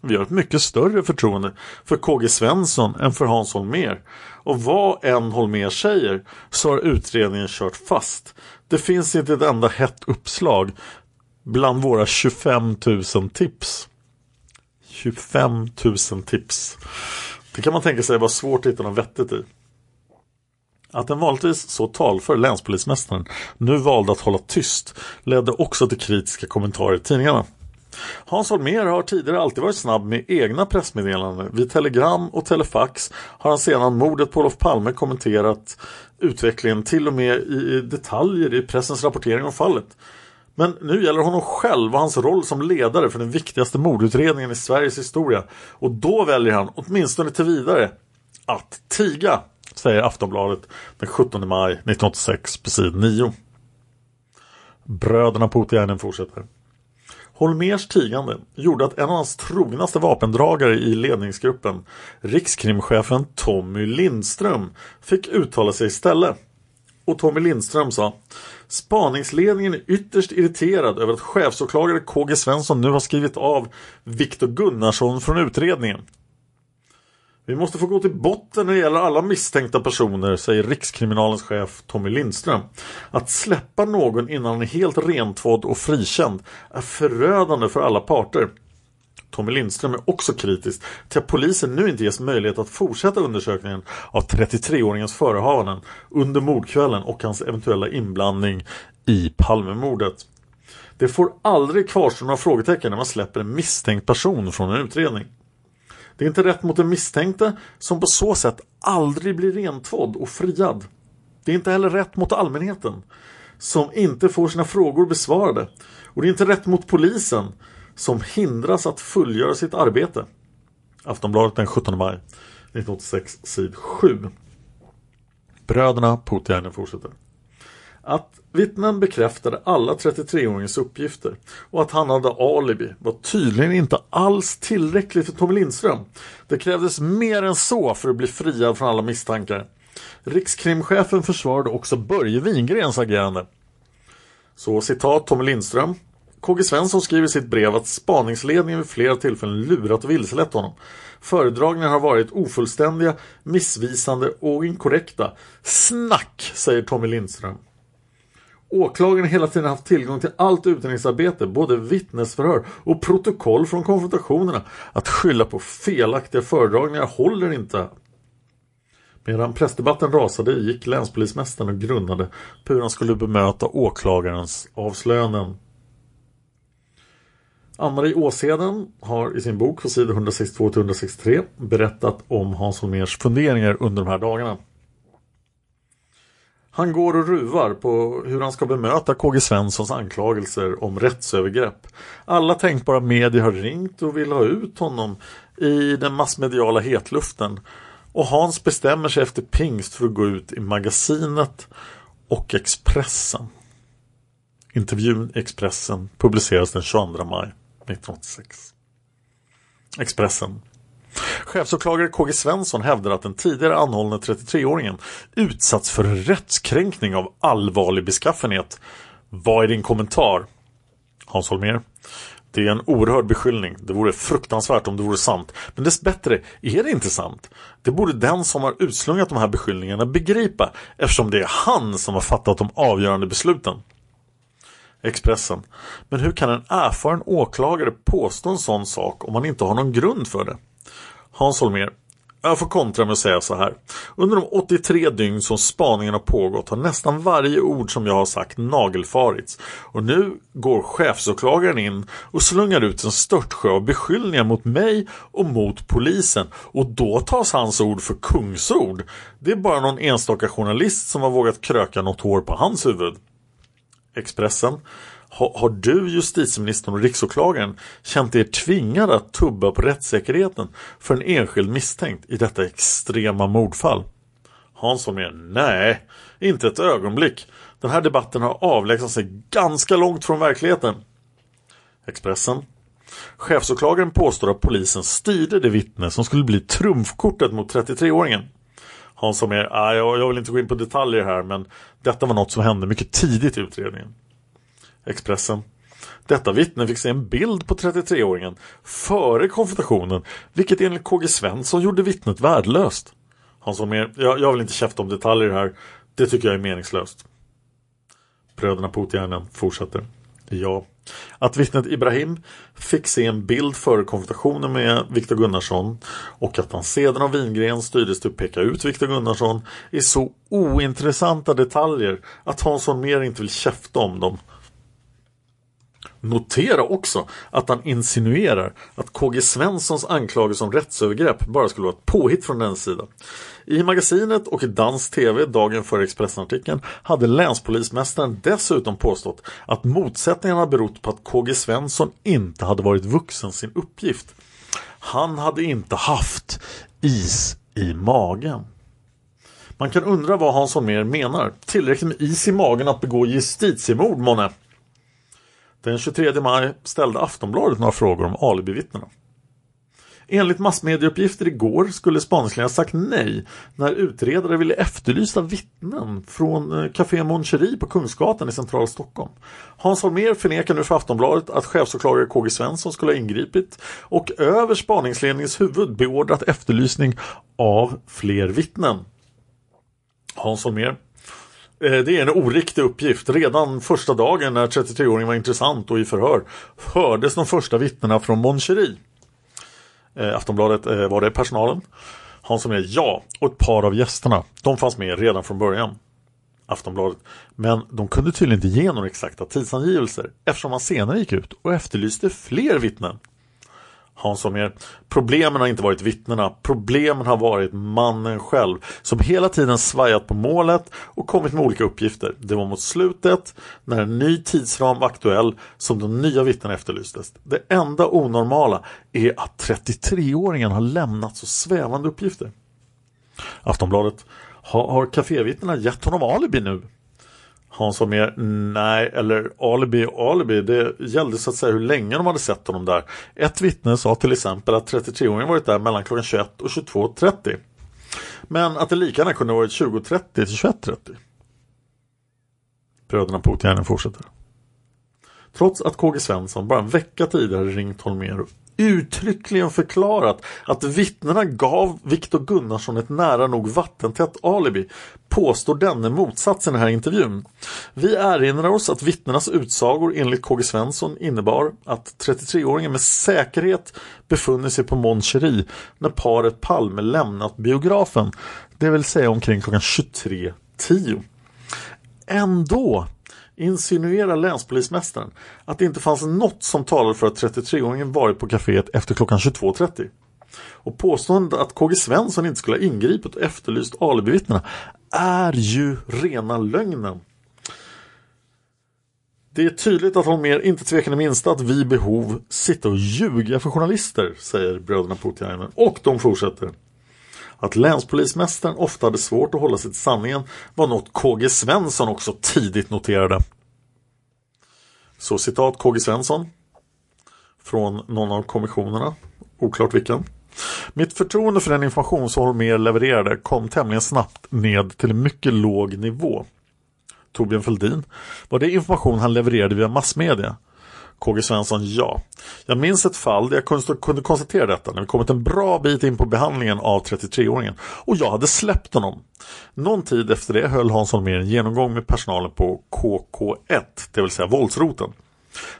Vi har ett mycket större förtroende för KG Svensson än för Hans Holmér. Och vad än Holmér säger så har utredningen kört fast. Det finns inte ett enda hett uppslag bland våra 25 000 tips. 25 000 tips. Det kan man tänka sig var svårt att hitta något vettigt i. Att den vanligtvis så talför länspolismästaren nu valde att hålla tyst ledde också till kritiska kommentarer i tidningarna. Hans Holmér har tidigare alltid varit snabb med egna pressmeddelanden. Vid telegram och telefax har han sedan mordet på Olof Palme kommenterat utvecklingen till och med i detaljer i pressens rapportering om fallet. Men nu gäller honom själv och hans roll som ledare för den viktigaste mordutredningen i Sveriges historia. Och då väljer han, åtminstone till vidare, att tiga, säger Aftonbladet den 17 maj 1986 på sid 9. Bröderna Putiainen fortsätter. Holmers tigande gjorde att en av hans trognaste vapendragare i ledningsgruppen, rikskrimchefen Tommy Lindström, fick uttala sig istället. Och Tommy Lindström sa Spaningsledningen är ytterst irriterad över att chefsåklagare KG Svensson nu har skrivit av Viktor Gunnarsson från utredningen. Vi måste få gå till botten när det gäller alla misstänkta personer, säger Rikskriminalens chef Tommy Lindström. Att släppa någon innan han är helt rentvådd och frikänd är förödande för alla parter. Tommy Lindström är också kritisk till att polisen nu inte ges möjlighet att fortsätta undersökningen av 33-åringens förehavanden under mordkvällen och hans eventuella inblandning i Palmemordet. Det får aldrig kvarstå några frågetecken när man släpper en misstänkt person från en utredning. Det är inte rätt mot den misstänkte som på så sätt aldrig blir rentvådd och friad. Det är inte heller rätt mot allmänheten som inte får sina frågor besvarade. Och det är inte rätt mot polisen som hindras att fullgöra sitt arbete. Aftonbladet den 17 maj 1986, sid 7. Bröderna Putiainen fortsätter. Att vittnen bekräftade alla 33-åringens uppgifter och att han hade alibi var tydligen inte alls tillräckligt för Tommy Lindström. Det krävdes mer än så för att bli friad från alla misstankar. Rikskrimchefen försvarade också Börje Wingrens agerande. Så citat Tommy Lindström. KG Svensson skriver i sitt brev att spaningsledningen vid flera tillfällen lurat och vilselett honom. Föredragningar har varit ofullständiga, missvisande och inkorrekta. Snack, säger Tommy Lindström. Åklagaren har hela tiden haft tillgång till allt utredningsarbete, både vittnesförhör och protokoll från konfrontationerna. Att skylla på felaktiga föredragningar håller inte. Medan pressdebatten rasade gick länspolismästaren och grundade på hur han skulle bemöta åklagarens avslöjanden. Ann-Marie Åsheden har i sin bok på sidor 162-163 berättat om Hans Holmers funderingar under de här dagarna. Han går och ruvar på hur han ska bemöta KG Svenssons anklagelser om rättsövergrepp. Alla tänkbara medier har ringt och vill ha ut honom i den massmediala hetluften. Och Hans bestämmer sig efter pingst för att gå ut i Magasinet och Expressen. Intervjun i Expressen publiceras den 22 maj 1986. Expressen Chefsåklagare KG Svensson hävdar att den tidigare anhållne 33-åringen utsatts för en rättskränkning av allvarlig beskaffenhet. Vad är din kommentar? Hans Holmér. Det är en oerhörd beskyllning. Det vore fruktansvärt om det vore sant. Men dessbättre är det inte sant. Det borde den som har utslungat de här beskyllningarna begripa eftersom det är han som har fattat de avgörande besluten. Expressen. Men hur kan en erfaren åklagare påstå en sån sak om man inte har någon grund för det? Hans Holmér. Jag får kontra med att säga så här. Under de 83 dygn som spaningen har pågått har nästan varje ord som jag har sagt nagelfarits. Och nu går chefsåklagaren in och slungar ut en störtsjö av beskyllningar mot mig och mot polisen. Och då tas hans ord för kungsord. Det är bara någon enstaka journalist som har vågat kröka något hår på hans huvud. Expressen har, har du, justitieministern och riksåklagaren känt er tvingade att tubba på rättssäkerheten för en enskild misstänkt i detta extrema mordfall? Hansson är nej, inte ett ögonblick. Den här debatten har avlägsnat sig ganska långt från verkligheten. Expressen. Chefsåklagaren påstår att polisen styrde det vittne som skulle bli trumfkortet mot 33-åringen. Hansson är, jag vill inte gå in på detaljer här men detta var något som hände mycket tidigt i utredningen. Expressen. Detta vittne fick se en bild på 33-åringen före konfrontationen vilket enligt KG Svensson gjorde vittnet värdelöst. Han sa mer, jag, jag vill inte käfta om detaljer här, det tycker jag är meningslöst. Bröderna Putjärnen fortsätter. Ja, att vittnet Ibrahim fick se en bild före konfrontationen med Viktor Gunnarsson och att han sedan av Wingren styrdes till att peka ut Viktor Gunnarsson är så ointressanta detaljer att Hansson mer inte vill käfta om dem Notera också att han insinuerar att KG Svenssons anklagelse om rättsövergrepp bara skulle vara ett påhitt från den sidan. I magasinet och i dansk tv dagen före Expressenartikeln hade länspolismästaren dessutom påstått att motsättningarna berott på att KG Svensson inte hade varit vuxen sin uppgift. Han hade inte haft is i magen. Man kan undra vad Hans mer menar. Tillräckligt med is i magen att begå justitiemord månne? Den 23 maj ställde Aftonbladet några frågor om alibivittnena. Enligt massmedieuppgifter igår skulle spaningsledningen sagt nej när utredare ville efterlysa vittnen från eh, Café Mon på Kungsgatan i centrala Stockholm. Hans Holmér förnekar nu för Aftonbladet att chefsåklagare KG Svensson skulle ha ingripit och över spaningsledningens huvud beordrat efterlysning av fler vittnen. Hans Holmér Eh, det är en oriktig uppgift. Redan första dagen när 33-åringen var intressant och i förhör hördes de första vittnena från Moncherie. Eh, Aftonbladet eh, var det personalen. Han som är ja och ett par av gästerna. De fanns med redan från början. Aftonbladet. Men de kunde tydligen inte ge några exakta tidsangivelser eftersom man senare gick ut och efterlyste fler vittnen. Hans Holmér. Problemen har inte varit vittnena. Problemen har varit mannen själv som hela tiden svajat på målet och kommit med olika uppgifter. Det var mot slutet, när en ny tidsram var aktuell, som de nya vittnena efterlystes. Det enda onormala är att 33-åringen har lämnat så svävande uppgifter. Aftonbladet. Har, har kafévittnena gett honom alibi nu? Hans var mer nej, eller alibi och alibi. Det gällde så att säga hur länge de hade sett honom där. Ett vittne sa till exempel att 33-åringen varit där mellan klockan 21 och 22.30. Men att det lika gärna kunde varit 20.30 till 21.30. Bröderna Putiainen fortsätter. Trots att KG Svensson bara en vecka tidigare ringt Holmér uttryckligen förklarat att vittnena gav Viktor Gunnarsson ett nära nog vattentätt alibi påstår denne motsatsen i den här intervjun. Vi erinrar oss att vittnenas utsagor enligt KG Svensson innebar att 33-åringen med säkerhet befunnit sig på Mon när paret Palme lämnat biografen, det vill säga omkring klockan 23.10. Ändå insinuerar länspolismästaren att det inte fanns något som talade för att 33-åringen varit på kaféet efter klockan 22.30. Och påståendet att KG Svensson inte skulle ha ingripit och efterlyst alibivittnena är ju rena lögnen. Det är tydligt att Holmér inte tvekar det minsta att vid behov sitta och ljuga för journalister, säger bröderna Putiainen. Och de fortsätter. Att länspolismästaren ofta hade svårt att hålla sig till sanningen var något KG Svensson också tidigt noterade. Så citat KG Svensson från någon av kommissionerna, oklart vilken. Mitt förtroende för den information som Holmér levererade kom tämligen snabbt ned till en mycket låg nivå. Torbjörn Fälldin, var det information han levererade via massmedia? KG Svensson, ja. Jag minns ett fall där jag kunde konstatera detta när vi kommit en bra bit in på behandlingen av 33-åringen och jag hade släppt honom. Någon tid efter det höll Hansson med en genomgång med personalen på KK1, det vill säga våldsroten.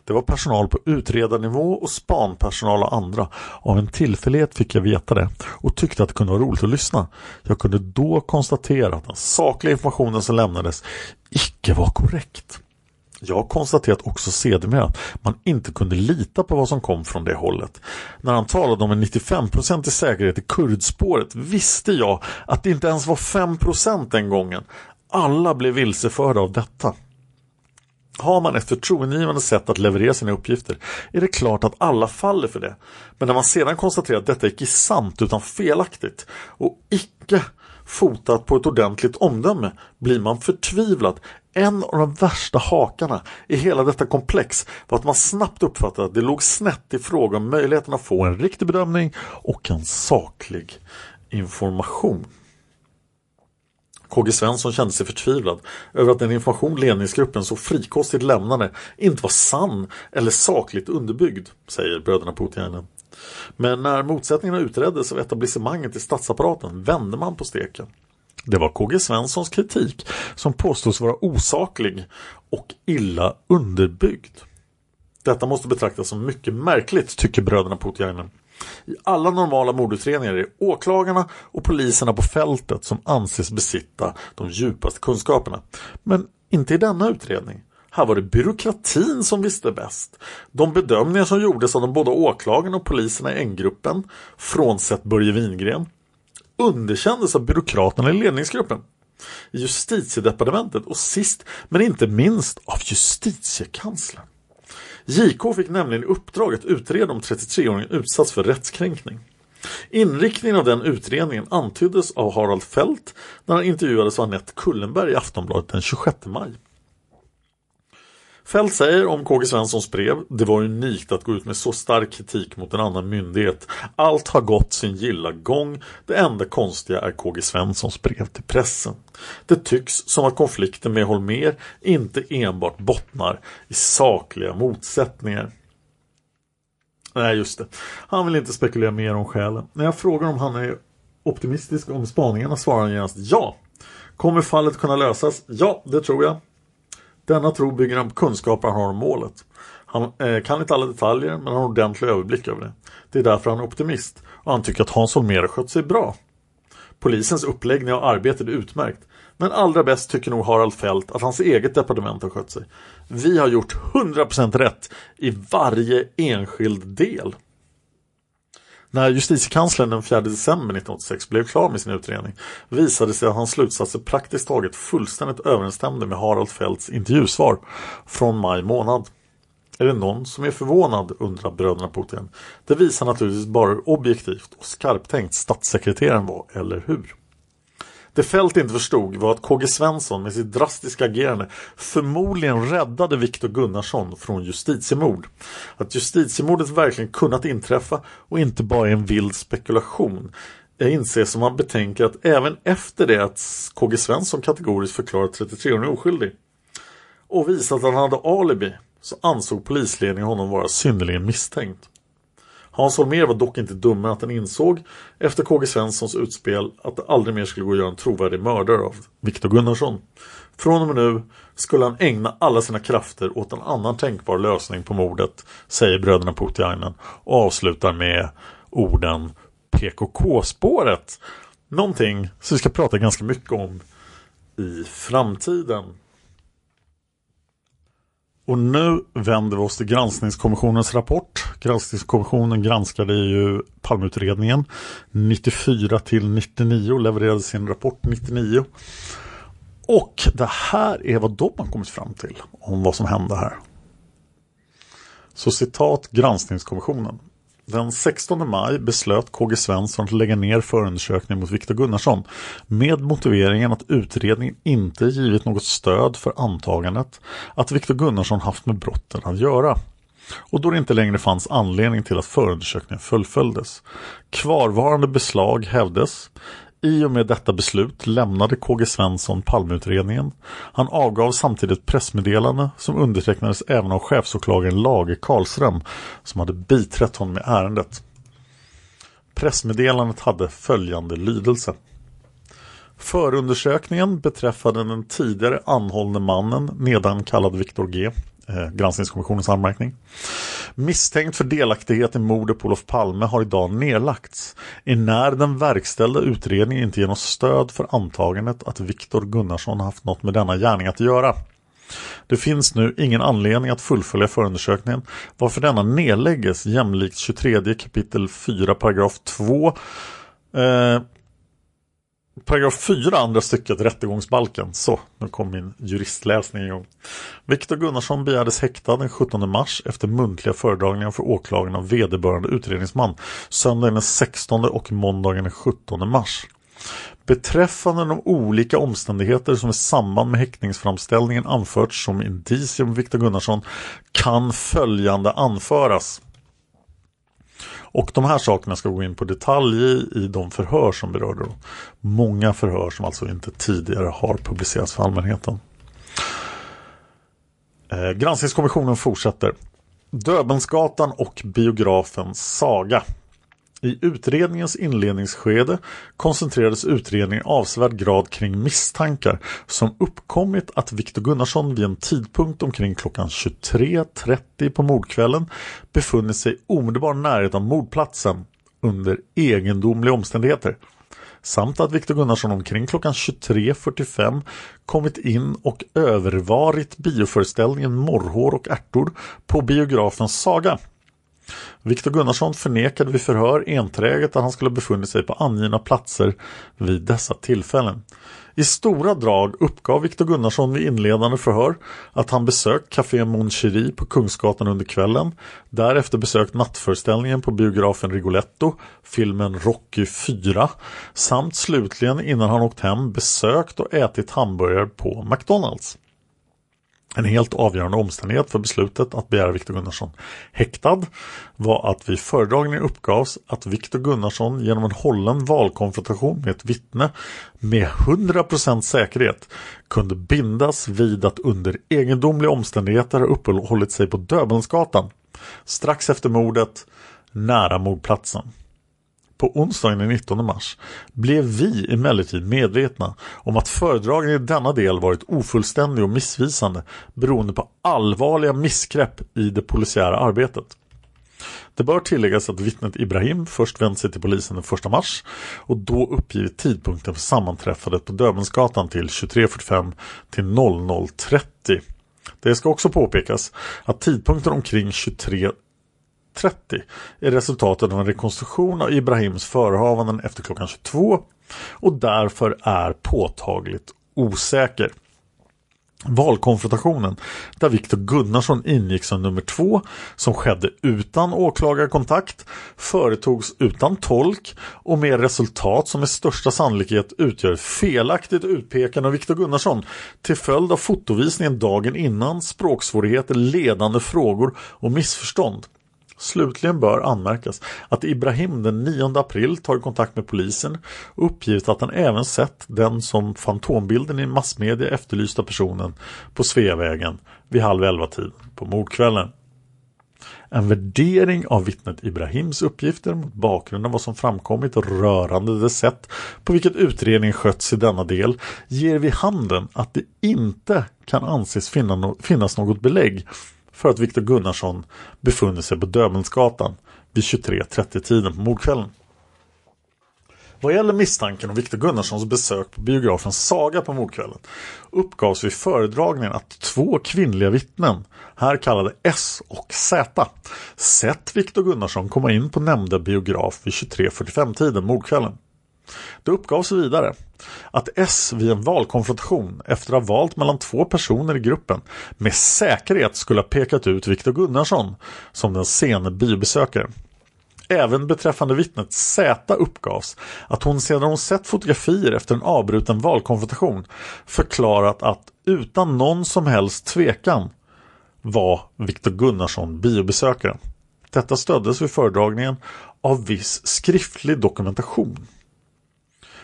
Det var personal på utredarnivå och spanpersonal och andra. Av en tillfällighet fick jag veta det och tyckte att det kunde vara roligt att lyssna. Jag kunde då konstatera att den sakliga informationen som lämnades icke var korrekt. Jag har konstaterat också sedermera att man inte kunde lita på vad som kom från det hållet. När han talade om en 95-procentig säkerhet i kurdspåret visste jag att det inte ens var 5% den gången. Alla blev vilseförda av detta. Har man ett förtroendegivande sätt att leverera sina uppgifter är det klart att alla faller för det. Men när man sedan konstaterar att detta gick i sant utan felaktigt och icke fotat på ett ordentligt omdöme blir man förtvivlad. En av de värsta hakarna i hela detta komplex var att man snabbt uppfattade att det låg snett i fråga om möjligheten att få en riktig bedömning och en saklig information. KG Svensson kände sig förtvivlad över att den information ledningsgruppen så frikostigt lämnade inte var sann eller sakligt underbyggd, säger bröderna Putiainen. Men när motsättningarna utreddes av etablissemanget i statsapparaten vände man på steken. Det var KG Svenssons kritik som påstås vara osaklig och illa underbyggd. Detta måste betraktas som mycket märkligt, tycker bröderna Putiainen. I alla normala mordutredningar är det åklagarna och poliserna på fältet som anses besitta de djupaste kunskaperna. Men inte i denna utredning. Här var det byråkratin som visste bäst. De bedömningar som gjordes av de båda åklagarna och poliserna i N-gruppen, frånsett Börje Wingren, underkändes av byråkraterna i ledningsgruppen. I justitiedepartementet och sist men inte minst av justitiekanslern. JK fick nämligen i uppdrag att utreda om 33-åringen utsatts för rättskränkning. Inriktningen av den utredningen antyddes av Harald Fält när han intervjuades av Anette Kullenberg i Aftonbladet den 26 maj. Fält säger om KG Svenssons brev, det var unikt att gå ut med så stark kritik mot en annan myndighet. Allt har gått sin gilla gång. Det enda konstiga är KG Svenssons brev till pressen. Det tycks som att konflikten med Holmer inte enbart bottnar i sakliga motsättningar. Nej, just det. Han vill inte spekulera mer om skälen. När jag frågar om han är optimistisk om spaningarna svarar han genast ja. Kommer fallet kunna lösas? Ja, det tror jag. Denna tro bygger han på kunskaper han har om målet. Han eh, kan inte alla detaljer men har en ordentlig överblick över det. Det är därför han är optimist och han tycker att Hans Holmér har skött sig bra. Polisens uppläggning av arbetet är utmärkt. Men allra bäst tycker nog Harald Fält att hans eget departement har skött sig. Vi har gjort 100% rätt i varje enskild del. När justitiekanslern den 4 december 1986 blev klar med sin utredning visade sig att hans slutsatser praktiskt taget fullständigt överensstämde med Harald Fälts intervjusvar från maj månad. Är det någon som är förvånad, undrar bröderna Putin. Det visar naturligtvis bara hur objektivt och skarptänkt statssekreteraren var, eller hur? Det Fält inte förstod var att KG Svensson med sitt drastiska agerande förmodligen räddade Viktor Gunnarsson från justitiemord. Att justitiemordet verkligen kunnat inträffa och inte bara är en vild spekulation jag inser som man betänker att även efter det att KG Svensson kategoriskt förklarat 33-åringen oskyldig och visat att han hade alibi så ansåg polisledningen honom vara synnerligen misstänkt. Hans Holmér var dock inte dummare att han insåg efter KG Svenssons utspel att det aldrig mer skulle gå att göra en trovärdig mördare av Viktor Gunnarsson. Från och med nu skulle han ägna alla sina krafter åt en annan tänkbar lösning på mordet, säger bröderna Putiainen och avslutar med orden PKK-spåret. Någonting som vi ska prata ganska mycket om i framtiden. Och nu vänder vi oss till granskningskommissionens rapport. Granskningskommissionen granskade ju Palmeutredningen 94 till 99 levererade sin rapport 99. Och det här är vad de har kommit fram till om vad som hände här. Så citat granskningskommissionen. Den 16 maj beslöt KG Svensson att lägga ner förundersökningen mot Viktor Gunnarsson med motiveringen att utredningen inte givit något stöd för antagandet att Viktor Gunnarsson haft med brotten att göra och då det inte längre fanns anledning till att förundersökningen fullföljdes. Kvarvarande beslag hävdes. I och med detta beslut lämnade KG Svensson Palmeutredningen. Han avgav samtidigt pressmeddelande som undertecknades även av chefsåklagaren Lage Karlström som hade biträtt honom i ärendet. Pressmeddelandet hade följande lydelse. Förundersökningen beträffande den tidigare anhållne mannen, nedan kallad Viktor G. Eh, granskningskommissionens anmärkning. Misstänkt för delaktighet i mordet på Olof Palme har idag nedlagts när den verkställda utredningen inte ger något stöd för antagandet att Viktor Gunnarsson haft något med denna gärning att göra. Det finns nu ingen anledning att fullfölja förundersökningen varför denna nedlägges jämlikt 23 kapitel 4 paragraf 2 eh, Paragraf 4 andra stycket rättegångsbalken. Så, nu kom min juristläsning igång. Viktor Gunnarsson begärdes häktad den 17 mars efter muntliga föredragningar för åklagaren av vederbörande utredningsman söndagen den 16 och måndagen den 17 mars. Beträffande de olika omständigheter som i samband med häktningsframställningen anförts som indicium Viktor Gunnarsson kan följande anföras. Och de här sakerna ska gå in på detalj i, i de förhör som berörde dem. Många förhör som alltså inte tidigare har publicerats för allmänheten. Eh, granskningskommissionen fortsätter. Döbensgatan och biografen Saga i utredningens inledningsskede koncentrerades utredningen i avsevärd grad kring misstankar som uppkommit att Viktor Gunnarsson vid en tidpunkt omkring klockan 23.30 på mordkvällen befunnit sig i omedelbar närhet av mordplatsen under egendomliga omständigheter samt att Viktor Gunnarsson omkring klockan 23.45 kommit in och övervarit bioföreställningen Morrhår och ärtor på biografen Saga. Viktor Gunnarsson förnekade vid förhör enträget att han skulle befunnit sig på angivna platser vid dessa tillfällen. I stora drag uppgav Viktor Gunnarsson vid inledande förhör att han besökt Café Mon Cherie på Kungsgatan under kvällen, därefter besökt nattföreställningen på biografen Rigoletto, filmen Rocky 4, samt slutligen innan han åkt hem besökt och ätit hamburgare på McDonalds. En helt avgörande omständighet för beslutet att begära Viktor Gunnarsson häktad var att vid föredragningen uppgavs att Viktor Gunnarsson genom en hållen valkonfrontation med ett vittne med 100% säkerhet kunde bindas vid att under egendomliga omständigheter ha uppehållit sig på Döbelnsgatan strax efter mordet nära mordplatsen. På onsdagen den 19 mars blev vi emellertid medvetna om att föredragningen i denna del varit ofullständig och missvisande beroende på allvarliga missgrepp i det polisiära arbetet. Det bör tilläggas att vittnet Ibrahim först vänt sig till polisen den 1 mars och då uppgivit tidpunkten för sammanträffandet på Döbensgatan till 23.45 till 00.30. Det ska också påpekas att tidpunkten omkring 23 30 är resultatet av en rekonstruktion av Ibrahims förehavanden efter klockan 22 och därför är påtagligt osäker. Valkonfrontationen där Viktor Gunnarsson ingick som nummer två som skedde utan åklagarkontakt företogs utan tolk och med resultat som med största sannolikhet utgör felaktigt utpekande av Viktor Gunnarsson till följd av fotovisningen dagen innan, språksvårigheter, ledande frågor och missförstånd. Slutligen bör anmärkas att Ibrahim den 9 april tagit kontakt med polisen och uppgivit att han även sett den som fantombilden i massmedia efterlysta personen på Sveavägen vid halv elva tid på mordkvällen. En värdering av vittnet Ibrahims uppgifter mot bakgrund av vad som framkommit rörande det sätt på vilket utredningen skötts i denna del ger vid handen att det inte kan anses finnas något belägg för att Viktor Gunnarsson befunnit sig på Döbelnsgatan vid 23.30-tiden på mordkvällen. Vad gäller misstanken om Viktor Gunnarssons besök på biografen Saga på mordkvällen uppgavs vid föredragningen att två kvinnliga vittnen, här kallade S och Z, sett Viktor Gunnarsson komma in på nämnda biograf vid 23.45-tiden mordkvällen. Det uppgavs vidare att S vid en valkonfrontation efter att ha valt mellan två personer i gruppen med säkerhet skulle ha pekat ut Viktor Gunnarsson som den sene biobesökaren. Även beträffande vittnet Z uppgavs att hon sedan hon sett fotografier efter en avbruten valkonfrontation förklarat att utan någon som helst tvekan var Viktor Gunnarsson biobesökaren. Detta stöddes vid föredragningen av viss skriftlig dokumentation.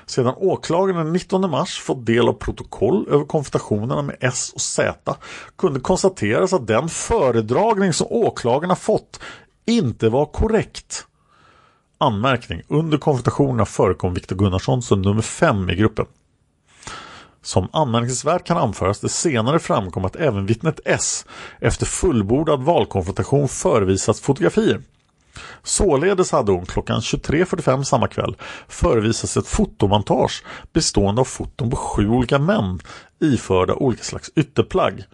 Sedan åklagaren den 19 mars fått del av protokoll över konfrontationerna med S och Z kunde konstateras att den föredragning som åklagarna fått inte var korrekt. Anmärkning. Under konfrontationerna förekom Viktor Gunnarsson som nummer fem i gruppen. Som anmärkningsvärt kan anföras det senare framkom att även vittnet S efter fullbordad valkonfrontation förevisat fotografier. Således hade hon klockan 23.45 samma kväll förevisats ett fotomontage bestående av foton på sju olika män iförda olika slags ytterplagg.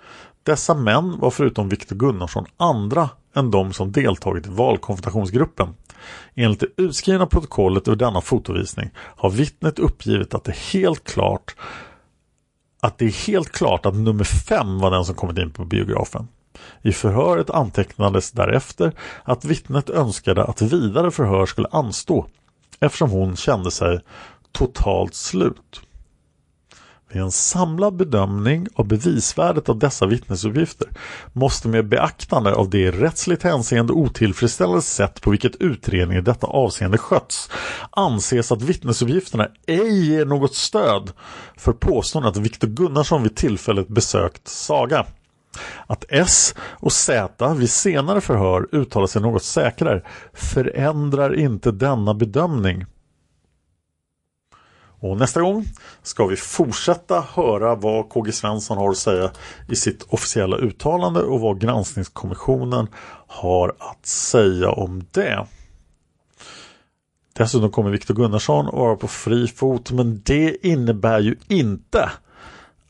Dessa män var förutom Viktor Gunnarsson andra än de som deltagit i valkonfrontationsgruppen. Enligt det utskrivna protokollet över denna fotovisning har vittnet uppgivit att det är helt klart att det är helt klart att nummer fem var den som kommit in på biografen. I förhöret antecknades därefter att vittnet önskade att vidare förhör skulle anstå eftersom hon kände sig totalt slut. Vid en samlad bedömning av bevisvärdet av dessa vittnesuppgifter måste med beaktande av det i rättsligt hänseende otillfredsställande sätt på vilket utredningen i detta avseende skötts anses att vittnesuppgifterna ej ger något stöd för påståendet att Viktor Gunnarsson vid tillfället besökt Saga. Att S och Z vid senare förhör uttalar sig något säkrare förändrar inte denna bedömning. Och nästa gång ska vi fortsätta höra vad KG Svensson har att säga i sitt officiella uttalande och vad granskningskommissionen har att säga om det. Dessutom kommer Viktor Gunnarsson att vara på fri fot men det innebär ju inte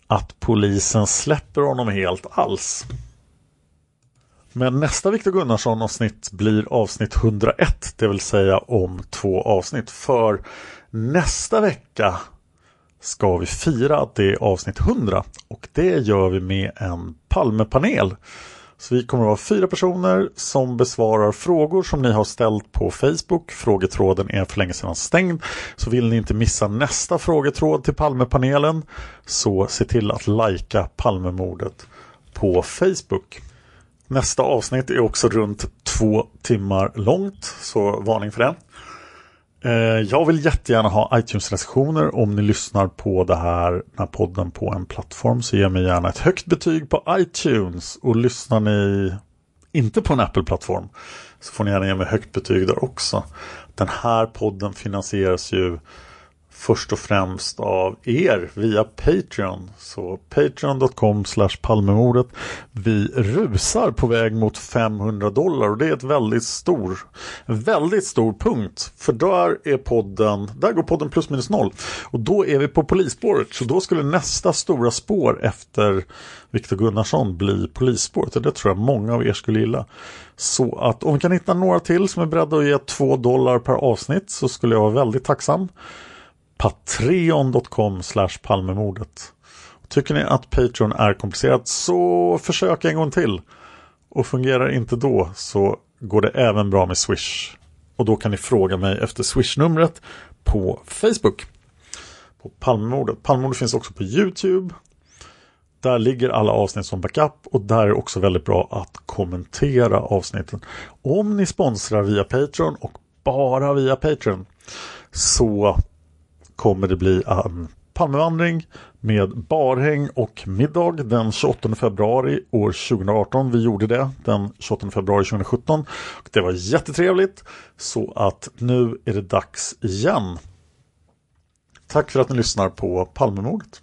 att polisen släpper honom helt alls. Men nästa Viktor Gunnarsson avsnitt blir avsnitt 101, det vill säga om två avsnitt. För nästa vecka ska vi fira att det är avsnitt 100 och det gör vi med en Palmepanel. Så vi kommer att vara fyra personer som besvarar frågor som ni har ställt på Facebook. Frågetråden är för länge sedan stängd. Så vill ni inte missa nästa frågetråd till Palmepanelen så se till att lajka Palmemordet på Facebook. Nästa avsnitt är också runt två timmar långt, så varning för det. Eh, jag vill jättegärna ha iTunes-recensioner om ni lyssnar på det här, den här podden på en plattform så ge mig gärna ett högt betyg på iTunes och lyssnar ni inte på en Apple-plattform så får ni gärna ge mig högt betyg där också. Den här podden finansieras ju först och främst av er via Patreon. Så patreon.com palmemordet. Vi rusar på väg mot 500 dollar och det är ett väldigt stor, väldigt stor punkt. För där är podden, där går podden plus minus noll. Och då är vi på polisspåret. Så då skulle nästa stora spår efter Viktor Gunnarsson bli polisspåret. Och det tror jag många av er skulle gilla. Så att om vi kan hitta några till som är beredda att ge 2 dollar per avsnitt så skulle jag vara väldigt tacksam patreon.com palmemordet. Tycker ni att Patreon är komplicerat så försök en gång till. Och fungerar inte då så går det även bra med Swish. Och då kan ni fråga mig efter Swish-numret på Facebook. På Palmemordet. Palmemordet finns också på Youtube. Där ligger alla avsnitt som backup och där är det också väldigt bra att kommentera avsnitten. Om ni sponsrar via Patreon och bara via Patreon så kommer det bli en Palmevandring med barhäng och middag den 28 februari år 2018. Vi gjorde det den 28 februari 2017 och det var jättetrevligt. Så att nu är det dags igen. Tack för att ni lyssnar på Palmemordet.